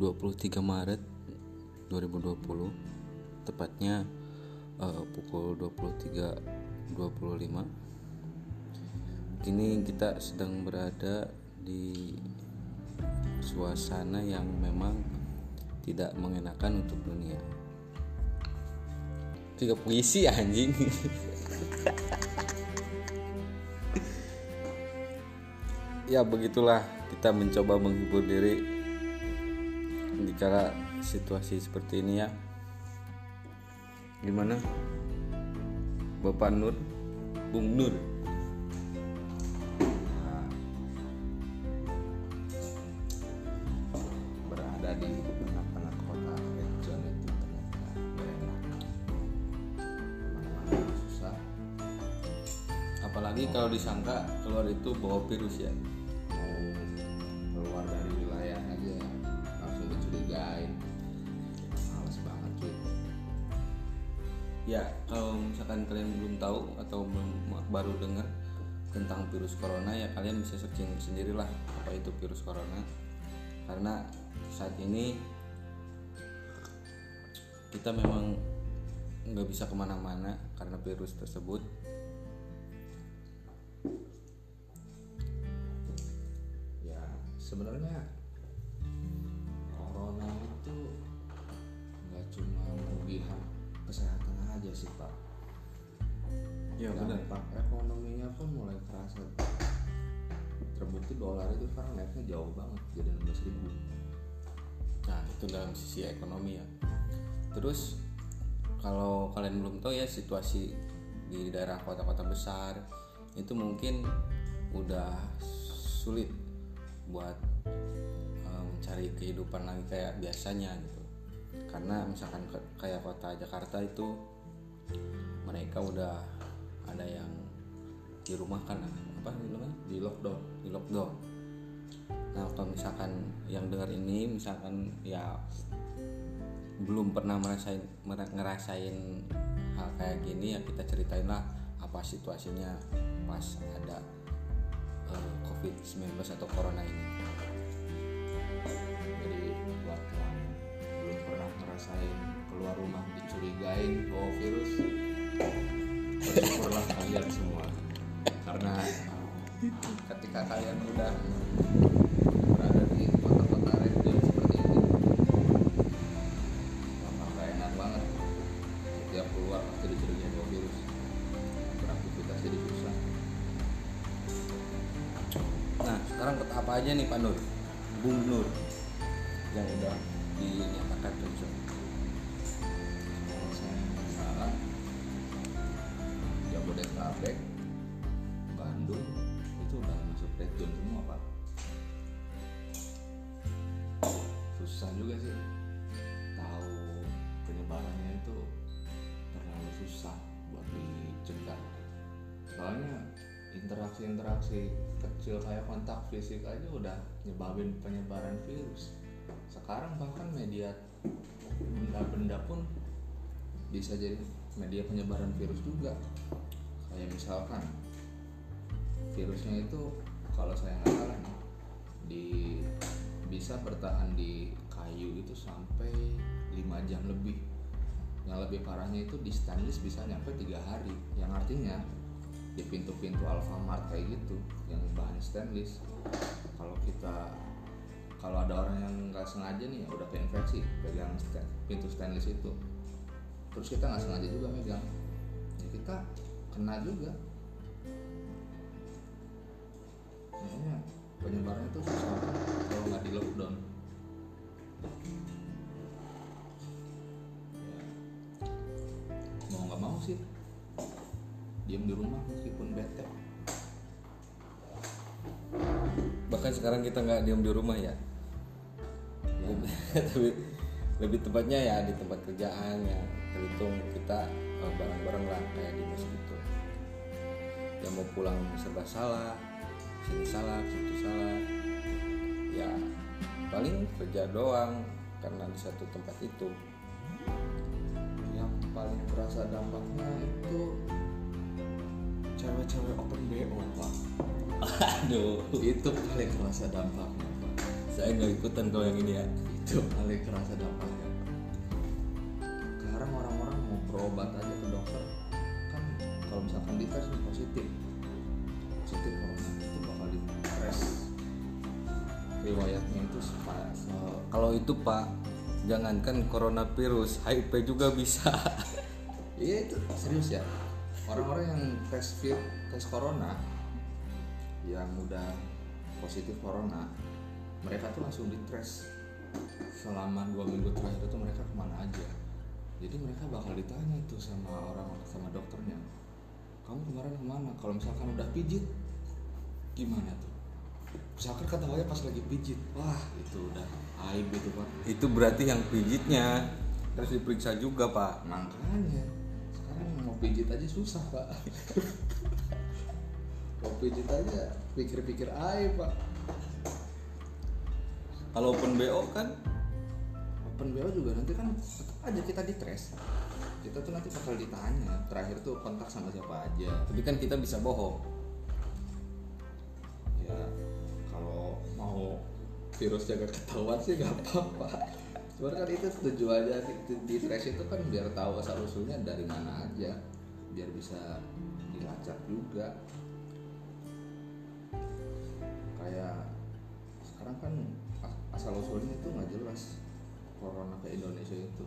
23 Maret 2020 tepatnya uh, pukul 23.25 kini kita sedang berada di suasana yang memang tidak mengenakan untuk dunia. Tiga puisi anjing. Ya begitulah kita mencoba menghibur diri di kala situasi seperti ini ya. Gimana? Bapak Nur? Bung Nur? Berada di tengah-tengah kota Zone itu ternyata enak. Ke mana-mana susah. Apalagi kalau disangka keluar itu bawa virus ya tahu atau belum baru dengar tentang virus corona ya kalian bisa searching sendirilah apa itu virus corona. Karena saat ini kita memang nggak bisa ke mana-mana karena virus tersebut. Ya sebenarnya dolar itu sekarang naiknya jauh banget jadi 16 ribu Nah, itu dalam sisi ekonomi ya. Terus kalau kalian belum tahu ya situasi di daerah kota-kota besar itu mungkin udah sulit buat eh, mencari kehidupan lagi kayak biasanya gitu. Karena misalkan kayak kota Jakarta itu mereka udah ada yang di rumah kan apa namanya di lockdown di lockdown. Nah kalau misalkan yang dengar ini misalkan ya belum pernah merasain mer- ngerasain hal kayak gini ya kita ceritain lah apa situasinya pas ada eh, COVID-19 atau corona ini. jadi buat yang belum pernah ngerasain keluar rumah dicurigain bawa virus bersyukurlah kalian semua karena ketika kalian udah berada di kota-kota zone seperti ini gak enak banget. Setiap keluar pasti dicurigain bawa virus. Beraktivitas jadi susah. Nah sekarang kota apa aja nih Pak Nur? Bung Nur yang udah dinyatakan red interaksi-interaksi kecil kayak kontak fisik aja udah nyebabin penyebaran virus. Sekarang bahkan media benda-benda pun bisa jadi media penyebaran virus juga. Kayak misalkan virusnya itu kalau saya nggak salah nih, di bisa bertahan di kayu itu sampai 5 jam lebih. Yang lebih parahnya itu di stainless bisa nyampe tiga hari. Yang artinya di pintu-pintu Alfamart kayak gitu yang bahan stainless. Kalau kita kalau ada orang yang nggak sengaja nih udah keinfeksi pegang pintu stainless itu. Terus kita nggak sengaja juga megang. Ya kita kena juga. Makanya penyebarannya itu susah kalau nggak di lockdown. Ya, mau nggak mau sih diam di rumah bete Bahkan sekarang kita nggak diam di rumah ya. ya Tapi lebih tepatnya ya di tempat kerjaan ya terhitung kita eh, bareng-bareng lah kayak di mes gitu. Yang mau pulang serba salah, sini salah, situ salah. Ya paling kerja doang karena di satu tempat itu. yang paling terasa dampaknya itu cewek-cewek open BO pak. Aduh, itu paling terasa dampaknya pak. Saya nggak ikutan kalau yang ini ya. itu paling kerasa dampaknya sekarang orang-orang mau berobat aja ke dokter kan kalau misalkan dites positif. Positif corona itu bakal dites riwayatnya itu supaya kalau itu pak jangankan coronavirus HIV juga bisa. Iya itu serius ya. Orang-orang yang tes fit, tes corona yang udah positif corona, mereka tuh langsung dites selama dua minggu terakhir itu mereka ke mana aja. Jadi mereka bakal ditanya tuh sama orang sama dokternya, kamu kemarin ke mana? Kalau misalkan udah pijit, gimana tuh? Misalkan ketawanya pas lagi pijit, wah itu udah aib itu pak. itu berarti yang pijitnya harus diperiksa juga pak Makanya pijit aja susah pak. mau pijit aja pikir-pikir air pak. kalaupun BO kan Open BO juga nanti kan tetap aja kita ditres. Kita tuh nanti bakal ditanya terakhir tuh kontak sama siapa aja. tapi kan kita bisa bohong Ya kalau mau virus jaga ketahuan sih nggak apa-apa. Cuman kan itu tujuannya di, di, trace itu kan biar tahu asal usulnya dari mana aja, biar bisa dilacak juga. Kayak sekarang kan as- asal usulnya itu nggak jelas corona ke Indonesia itu.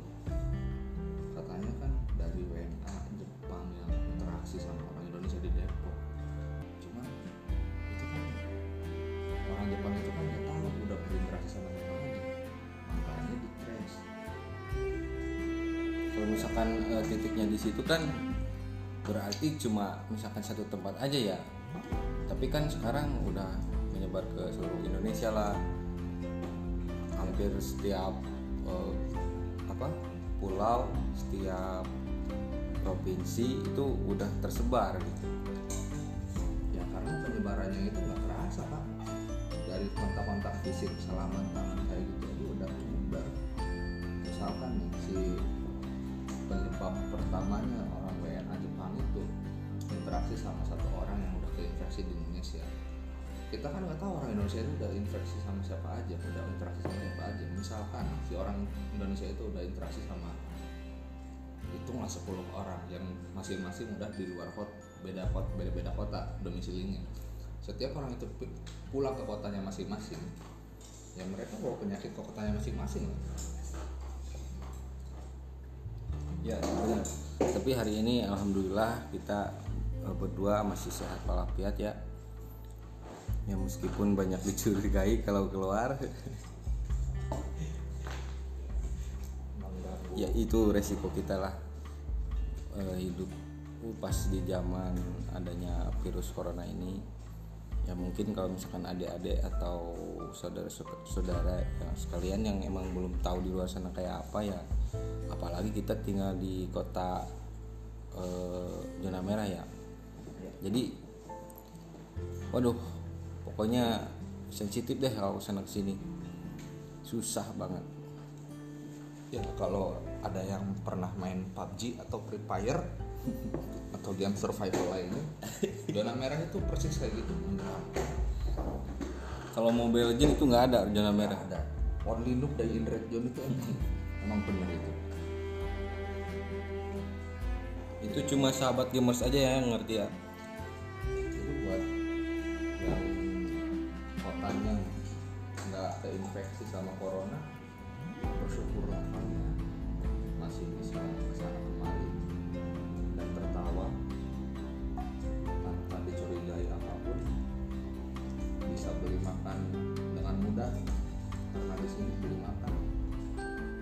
Katanya kan dari WNA Jepang yang interaksi sama orang Indonesia di Depok. Kalau misalkan eh, titiknya di situ kan berarti cuma misalkan satu tempat aja ya. Tapi kan sekarang udah menyebar ke seluruh Indonesia lah. Hampir setiap eh, apa pulau setiap provinsi itu udah tersebar gitu. Ya karena penyebarannya itu nggak terasa pak. Dari kontak-kontak fisik salaman tangan kayak gitu aja udah menyebar. Misalkan nih si pertamanya orang WNA Jepang itu interaksi sama satu orang yang udah keinfeksi di Indonesia. Kita kan nggak tahu orang Indonesia itu udah infeksi sama siapa aja udah interaksi sama siapa aja. Misalkan si orang Indonesia itu udah interaksi sama hitunglah 10 orang yang masing-masing udah di luar kota beda kota beda beda kota domisilinya. Setiap orang itu pu- pulang ke kotanya masing-masing ya mereka bawa penyakit ke kotanya masing-masing lah. Ya benar. Tapi hari ini alhamdulillah kita eh, berdua masih sehat walafiat ya. Ya meskipun banyak dicurigai kalau keluar, ya itu resiko kita lah Eh, hidup pas di zaman adanya virus corona ini. Ya mungkin kalau misalkan adik-adik atau saudara-saudara yang sekalian yang emang belum tahu di luar sana kayak apa ya, apalagi kita tinggal di kota eh, zona merah ya. Jadi, waduh, pokoknya sensitif deh kalau sana ke sini, susah banget. ya kalau ada yang pernah main PUBG atau Free Fire atau game survival lainnya zona merah itu persis kayak gitu. Kalau Mobile Legends itu nggak ada zona merah. ada only noob dari in red zone itu emang emang bener itu Itu cuma sahabat gamers aja ya yang ngerti ya. itu buat yang kotanya nggak terinfeksi sama corona bersyukurlah kalian masih bisa ke sana kemari dan tertawa tanpa dicurigai apa pun. Bisa beli makan dengan mudah karena di sini beli makan.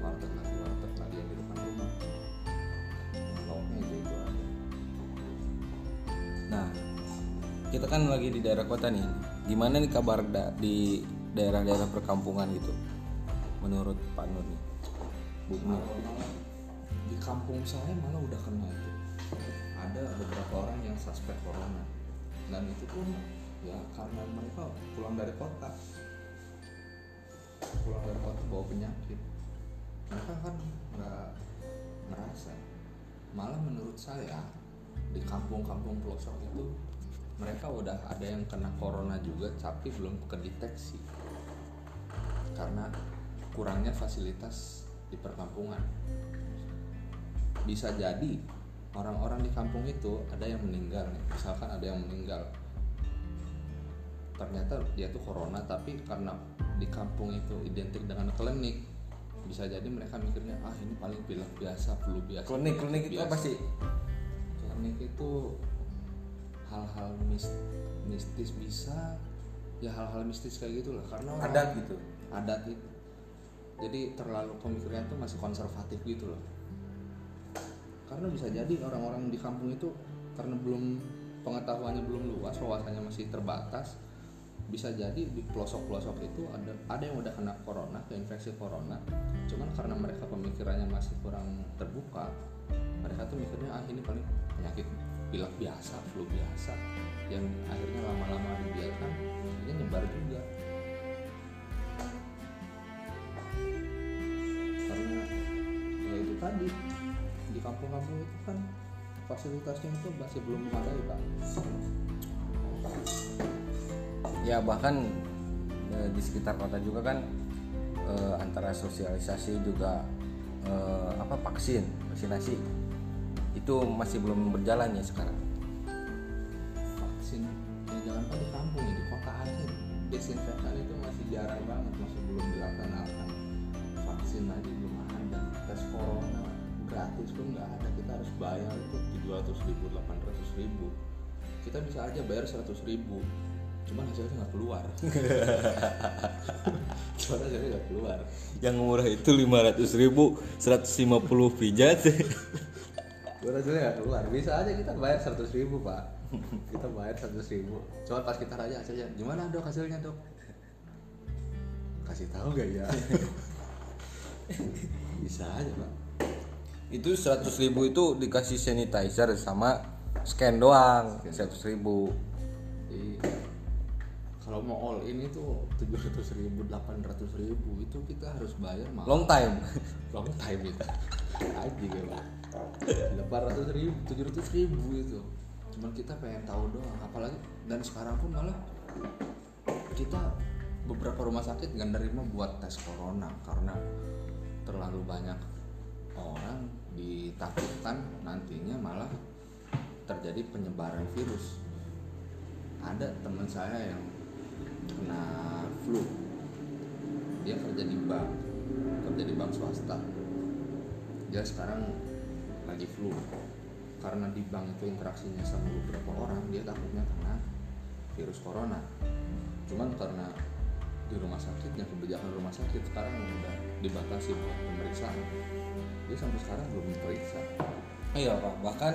Warteg lagi warteg lagi yang di depan rumah lauknya itu Nah, kita kan lagi di daerah kota nih. Gimana nih kabar da- di daerah-daerah perkampungan gitu? Menurut Pak Nur nih. Bu Nur. Di kampung saya malah udah kena itu ada beberapa orang yang suspek corona dan itu pun ya karena mereka pulang dari kota pulang dari kota bawa penyakit mereka kan nggak ngerasa malah menurut saya di kampung-kampung pelosok itu mereka udah ada yang kena corona juga tapi belum kedeteksi. Karena kurangnya fasilitas di perkampungan. Bisa jadi orang-orang di kampung itu ada yang meninggal misalkan ada yang meninggal. Ternyata dia tuh corona tapi karena di kampung itu identik dengan klinik bisa jadi mereka mikirnya ah ini paling pilek biasa flu biasa. Klinik klinik itu biasa." apa sih? Klinik itu hal-hal mis- mistis bisa ya hal-hal mistis kayak gitulah karena orang adat gitu? adat itu. Jadi terlalu pemikirannya tuh masih konservatif gitu loh karena bisa jadi orang-orang di kampung itu karena belum pengetahuannya belum luas wawasannya masih terbatas bisa jadi di pelosok-pelosok itu ada ada yang udah kena corona keinfeksi corona. Cuman karena mereka pemikirannya masih kurang terbuka mereka tuh mikirnya ah ini paling penyakit pilek biasa flu biasa yang akhirnya lama-lama dibiarkan akhirnya nyebar juga. Karena ya itu tadi di kampung-kampung itu kan fasilitasnya itu masih belum memadai pak ya bahkan eh, di sekitar kota juga kan eh, antara sosialisasi juga eh, apa vaksin vaksinasi itu masih belum berjalan ya sekarang. Vaksin ya jangan kan di kampung ya di kota aja. Desinfektan itu masih jarang banget masih belum dilaksanakan. Vaksin aja belum ada tes corona gratis pun nggak ada. Kita harus bayar itu 700 ribu 800 ribu. Kita bisa aja bayar 100 ribu cuman hasilnya nggak keluar cuman hasilnya nggak keluar yang murah itu 500 ribu 150 pijat Gue hasilnya nggak keluar. Bisa aja kita bayar 100 ribu pak. Kita bayar 100 ribu. Cuma pas kita tanya hasilnya, gimana dok hasilnya dok? Kasih tahu gak ya? Bisa aja pak. itu 100 ribu itu dikasih sanitizer sama scan doang 100 ribu Iya. Kalau mau all in itu 700 ribu, 800 ribu itu kita harus bayar mahal. long time long time itu. Aji ya pak. 800 ribu, 700 ribu itu. Cuman kita pengen tahu doang. Apalagi dan sekarang pun malah kita beberapa rumah sakit nggak nerima buat tes corona karena terlalu banyak orang ditakutkan nantinya malah terjadi penyebaran virus. Ada teman saya yang kena flu, dia kerja di bank, kerja di bank swasta. Dia sekarang lagi flu. Karena di bank itu interaksinya sama beberapa orang, dia takutnya kena virus corona. Cuman karena di rumah sakit yang kebijakan rumah sakit sekarang udah dibatasi buat pemeriksaan dia sampai sekarang belum diperiksa iya pak. Bahkan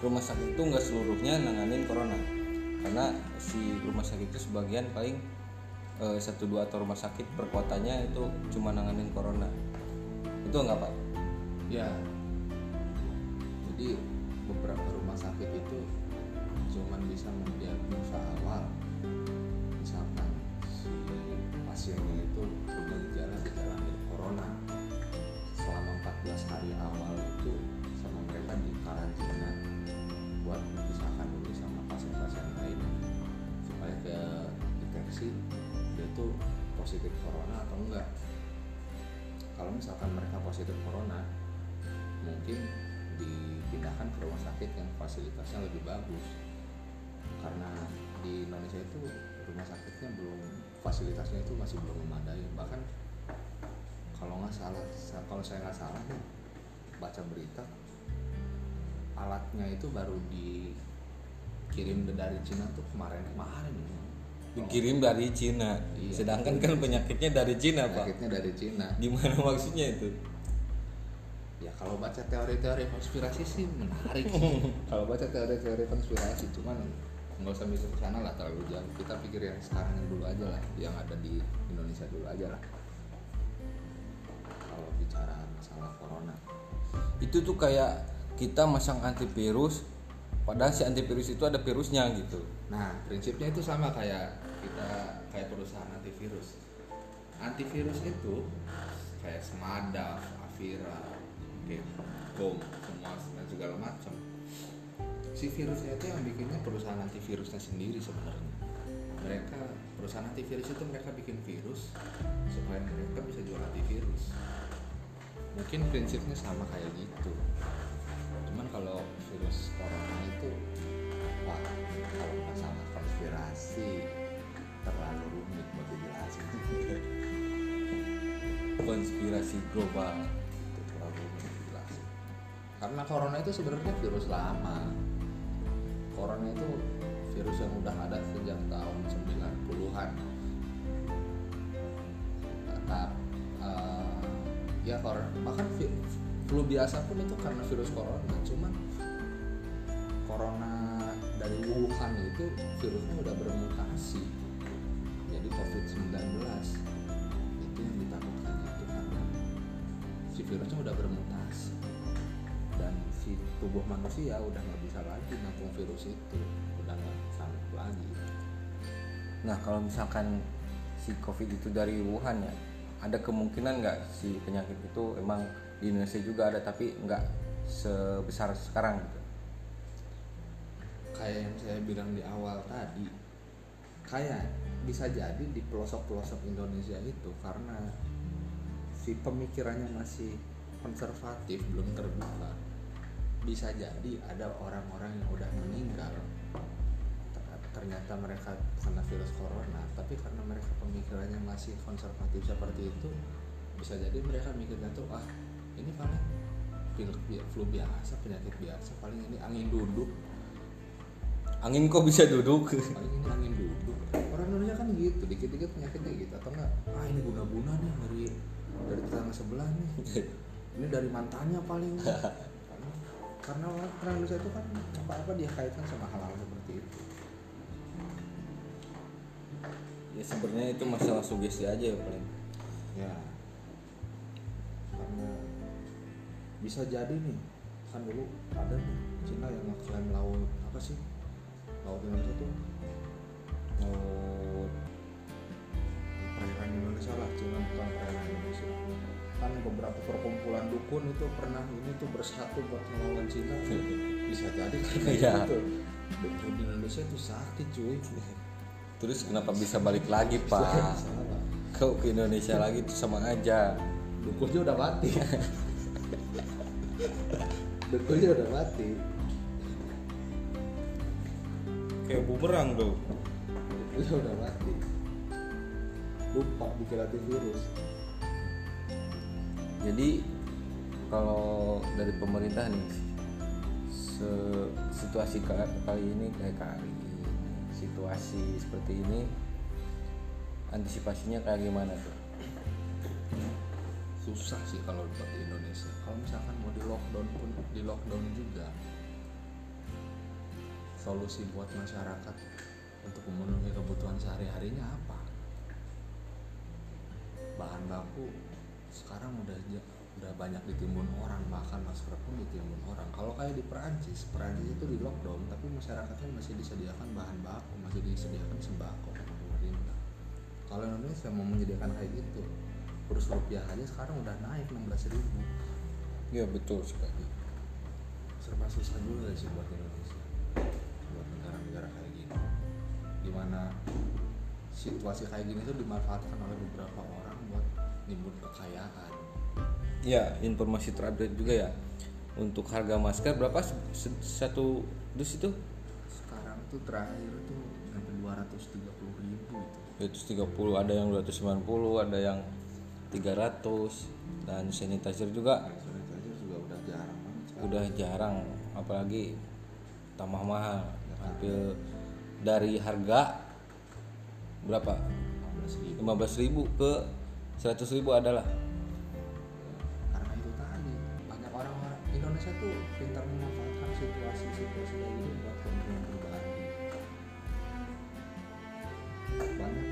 rumah sakit itu nggak seluruhnya nanganin corona karena si rumah sakit itu sebagian paling eh, satu dua atau rumah sakit per kotanya itu cuma nanganin corona. Itu nggak pak? Ya. Jadi beberapa rumah sakit itu cuman bisa mendiagnosa awal. Misalkan si pasiennya itu punya gejala corona positif corona atau enggak. Kalau misalkan mereka positif corona mungkin dipindahkan ke rumah sakit yang fasilitasnya lebih bagus. Karena di Indonesia itu rumah sakitnya belum fasilitasnya itu masih belum memadai. Bahkan kalau nggak salah kalau saya nggak salah nih baca berita alatnya itu baru dikirim dari Cina tuh kemarin kemarin dikirim dari Cina. Iya. sedangkan kan penyakitnya dari Cina pak. Penyakitnya dari Cina. Gimana maksudnya itu? Ya kalau baca teori-teori konspirasi sih menarik kalau baca teori-teori konspirasi cuman nggak usah mikir ke sana lah terlalu jauh. Kita pikir yang sekarang yang dulu aja lah yang ada di Indonesia dulu aja lah. Kalau bicara masalah corona. Itu tuh kayak kita masang antivirus padahal si antivirus itu ada virusnya gitu. Nah prinsipnya itu sama kayak kita kayak perusahaan antivirus. Antivirus itu kayak Semada, Avira, Gecko, semua dan segala macam. Si virusnya itu yang bikinnya perusahaan antivirusnya sendiri sebenarnya. Mereka perusahaan antivirus itu mereka bikin virus supaya mereka bisa jual antivirus. Mungkin prinsipnya sama kayak gitu kalau virus corona itu wah kalau masalah konspirasi terlalu rumit buat dijelasin. Konspirasi global. Itu terlalu rumit dijelasin. Karena corona itu sebenarnya virus lama. Corona itu virus yang udah ada sejak tahun 90-an Nah, eh, ya corona bahkan flu biasa pun itu karena virus corona cuman corona dari Wuhan itu virusnya udah bermutasi. Jadi COVID-19 itu yang ditakutkan itu karena si virusnya udah bermutasi. Dan si tubuh manusia udah nggak bisa lagi nampung virus itu. Udah nggak sanggup lagi. Nah kalau misalkan si covid itu dari Wuhan ya ada kemungkinan nggak si penyakit itu emang di Indonesia juga ada tapi nggak sebesar sekarang gitu. Kayak yang saya bilang di awal tadi kayak bisa jadi di pelosok-pelosok Indonesia itu karena si pemikirannya masih konservatif belum terbuka bisa jadi ada orang-orang yang udah meninggal. Ter- ternyata mereka kena virus corona tapi karena mereka pemikirannya masih konservatif seperti itu bisa jadi mereka mikirnya tuh ah ini paling flu flu biasa penyakit biasa. Paling ini angin duduk. Angin kok bisa duduk? Paling ini angin duduk. Orang Indonesia kan gitu dikit-dikit penyakitnya gitu atau enggak? Ah ini guna-guna nih dari dari tetangga sebelah nih. Ini dari mantannya paling. Karena karena orang Indonesia itu kan apa-apa dia kaitkan sama hal-hal seperti itu. Ya sebenarnya itu masalah sugesti aja ya paling. Ya bisa jadi nih kan dulu ada nih Cina yang ngeklaim laut apa sih? Laut Indonesia tuh laut perairan Indonesia lah Cina bukan perairan Indonesia. Kan beberapa perkumpulan dukun itu pernah ini tuh bersatu buat melawan Cina. Bisa jadi karena Iya. itu dukun di Indonesia tuh sakit cuy. Terus kenapa bisa balik lagi pak? Kau ke Indonesia lagi itu sama aja. Dukunnya udah mati dukunnya udah mati. Kayak bumerang tuh dukunnya udah mati. Lupa bikin antivirus jadi kalau dari pemerintah nih se- situasi ka- kali ini kayak kali ini situasi seperti ini antisipasinya kayak gimana tuh susah sih kalau buat di Indonesia. Kalau misalkan mau di lockdown pun di lockdown juga solusi buat masyarakat untuk memenuhi kebutuhan sehari-harinya apa? Bahan baku sekarang udah udah banyak ditimbun orang bahkan masker pun ditimbun orang. Kalau kayak di Perancis Perancis itu di lockdown tapi masyarakatnya masih disediakan bahan baku masih disediakan sembako pemerintah. Kalau Indonesia mau menyediakan kayak gitu kurs rupiah aja sekarang udah naik 16.000 ribu. Ya betul sekali. Serba susah juga sih buat Indonesia buat negara-negara kayak gini. Di mana situasi kayak gini tuh dimanfaatkan oleh beberapa orang buat nimbun kekayaan. Ya informasi terupdate juga ya. Untuk harga masker berapa? Satu dus itu? Sekarang tuh terakhir tuh sampai 230 ribu itu. 230 ada yang 290 ada yang 300 dan sanitizer juga sanitizer juga udah jarang udah jarang apalagi tambah mahal. Hampir dari harga berapa? 15 ribu. 15.000 ke 100.000 adalah. Karena itu tadi banyak orang-orang Indonesia tuh pintar memanfaatkan situasi-situasi kayak gini buat pribadi banyak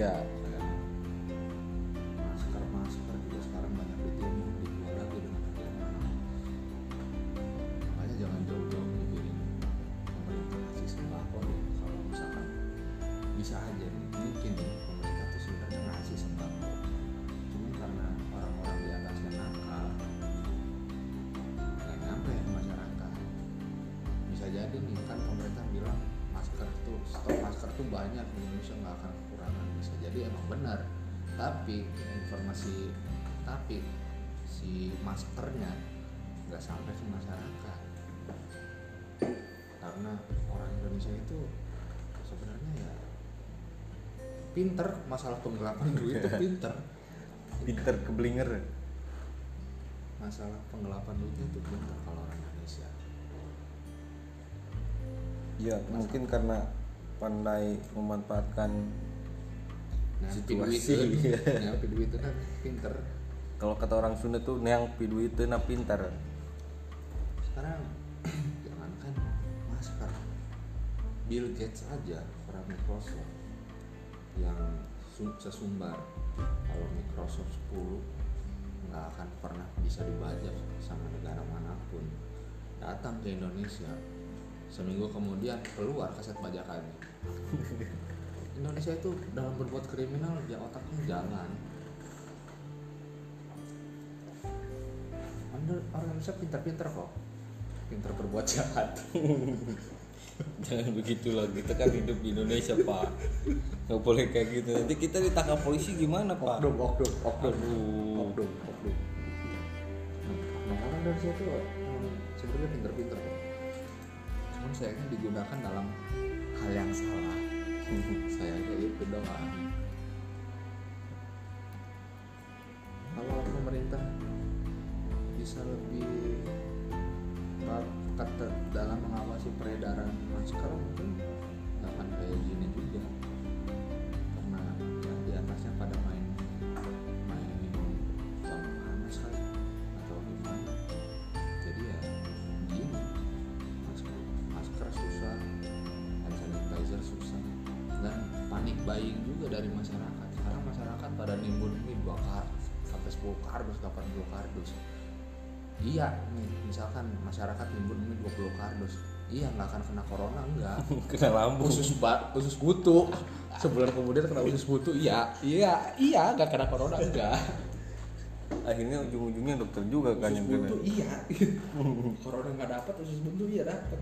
ya. Masker masker juga sekarang banyak ditimbun dijual lagi dengan harga yang mahal makanya jangan jauh-jauh mikirin pemerintah kasih sembako ya kalau misalkan bisa aja nih mungkin nih pemerintah tuh sebenarnya ngasih sembako. Cuma karena orang-orang di atasnya nakal. Nggak nyampe ke masyarakat. Bisa jadi nih kan pemerintah bilang masker tuh stok masker tuh banyak di Indonesia nggak akan jadi emang benar. Tapi informasi tapi si maskernya nggak sampai ke masyarakat. Karena orang Indonesia itu sebenarnya ya pinter masalah penggelapan duit itu pinter. Pinter keblinger. Masalah penggelapan duitnya itu pinter kalau orang Indonesia. Ya mungkin karena pandai memanfaatkan nah Situasi. piduit itu nah piduit itu kan pinter. Kalau kata orang Sunda tuh neang pidu itu na pintar sekarang jangankan masker. Bill Gates aja orang Microsoft yang su- sesumbar. Kalau Microsoft 10 nggak akan pernah bisa dibajak sama negara mana pun. Datang ke Indonesia seminggu kemudian keluar kaset bajakannya Indonesia itu dalam berbuat kriminal ya otaknya jalan. Anda orang Indonesia pintar-pintar kok. Pintar berbuat jahat. Jangan begitulah kita kan hidup di Indonesia pak. Nggak boleh kayak gitu. Nanti kita ditangkap polisi gimana pak? Oknum oknum oknum. Oknum oknum. Nah orang Indonesia itu emang sebenarnya pintar-pintar kok. Cuman sayangnya digunakan dalam hal yang salah sayangnya itu doang kalau pemerintah bisa lebih ketat dalam mengawasi peredaran masker mungkin akan kayak gini juga dari masyarakat. Sekarang masyarakat pada nimbun ini dua kardus sampai 10 kardus 80 kardus. Iya nih misalkan masyarakat nimbun ini 20 kardus. Iya nggak akan kena corona enggak kena lambung. Khusus ba khusus kutu sebulan kemudian kena khusus kutu iya. Iya iya nggak kena corona enggak akhirnya ujung-ujungnya dokter juga kan yang kena. iya. Corona nggak dapat usus buntu iya dapat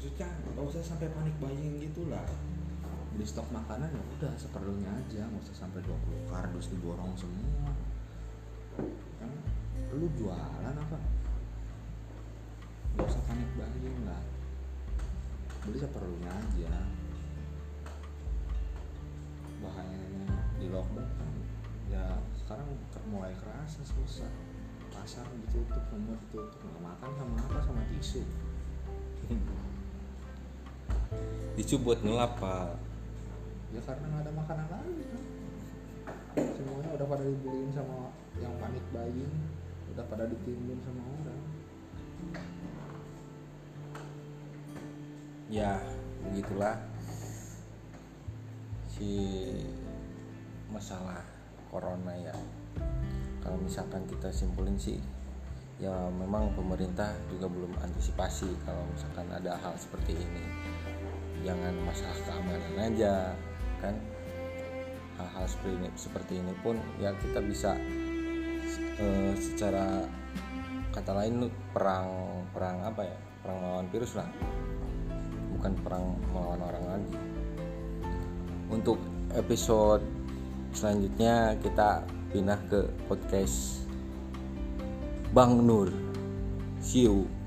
maksudnya nggak usah sampai panik buying gitulah beli stok makanan ya udah seperlunya aja. Nggak usah sampai 20 kardus diborong semua. Kan? Lu jualan apa? Nggak usah panik buying lah. Beli seperlunya aja. Bahayanya di lockdown kan ya sekarang mulai kerasa susah. Pasar ditutup semua ditutup. Nggak makan sama apa? Sama tisu. Tisu buat ngelap pak ya karena nggak ada makanan lagi. Kan semuanya udah pada dibeliin sama yang panik buying udah pada ditimbun sama orang. Ya begitulah. Si masalah corona ya. Kalau misalkan kita simpulin sih ya memang pemerintah juga belum antisipasi kalau misalkan ada hal seperti ini. Jangan masalah keamanan aja kan? Hal-hal seperti ini seperti ini pun ya kita bisa eh, secara kata lain perang perang apa ya? Perang melawan virus lah. Bukan perang melawan orang lagi. Untuk episode selanjutnya kita pindah ke podcast Bang Nur. See you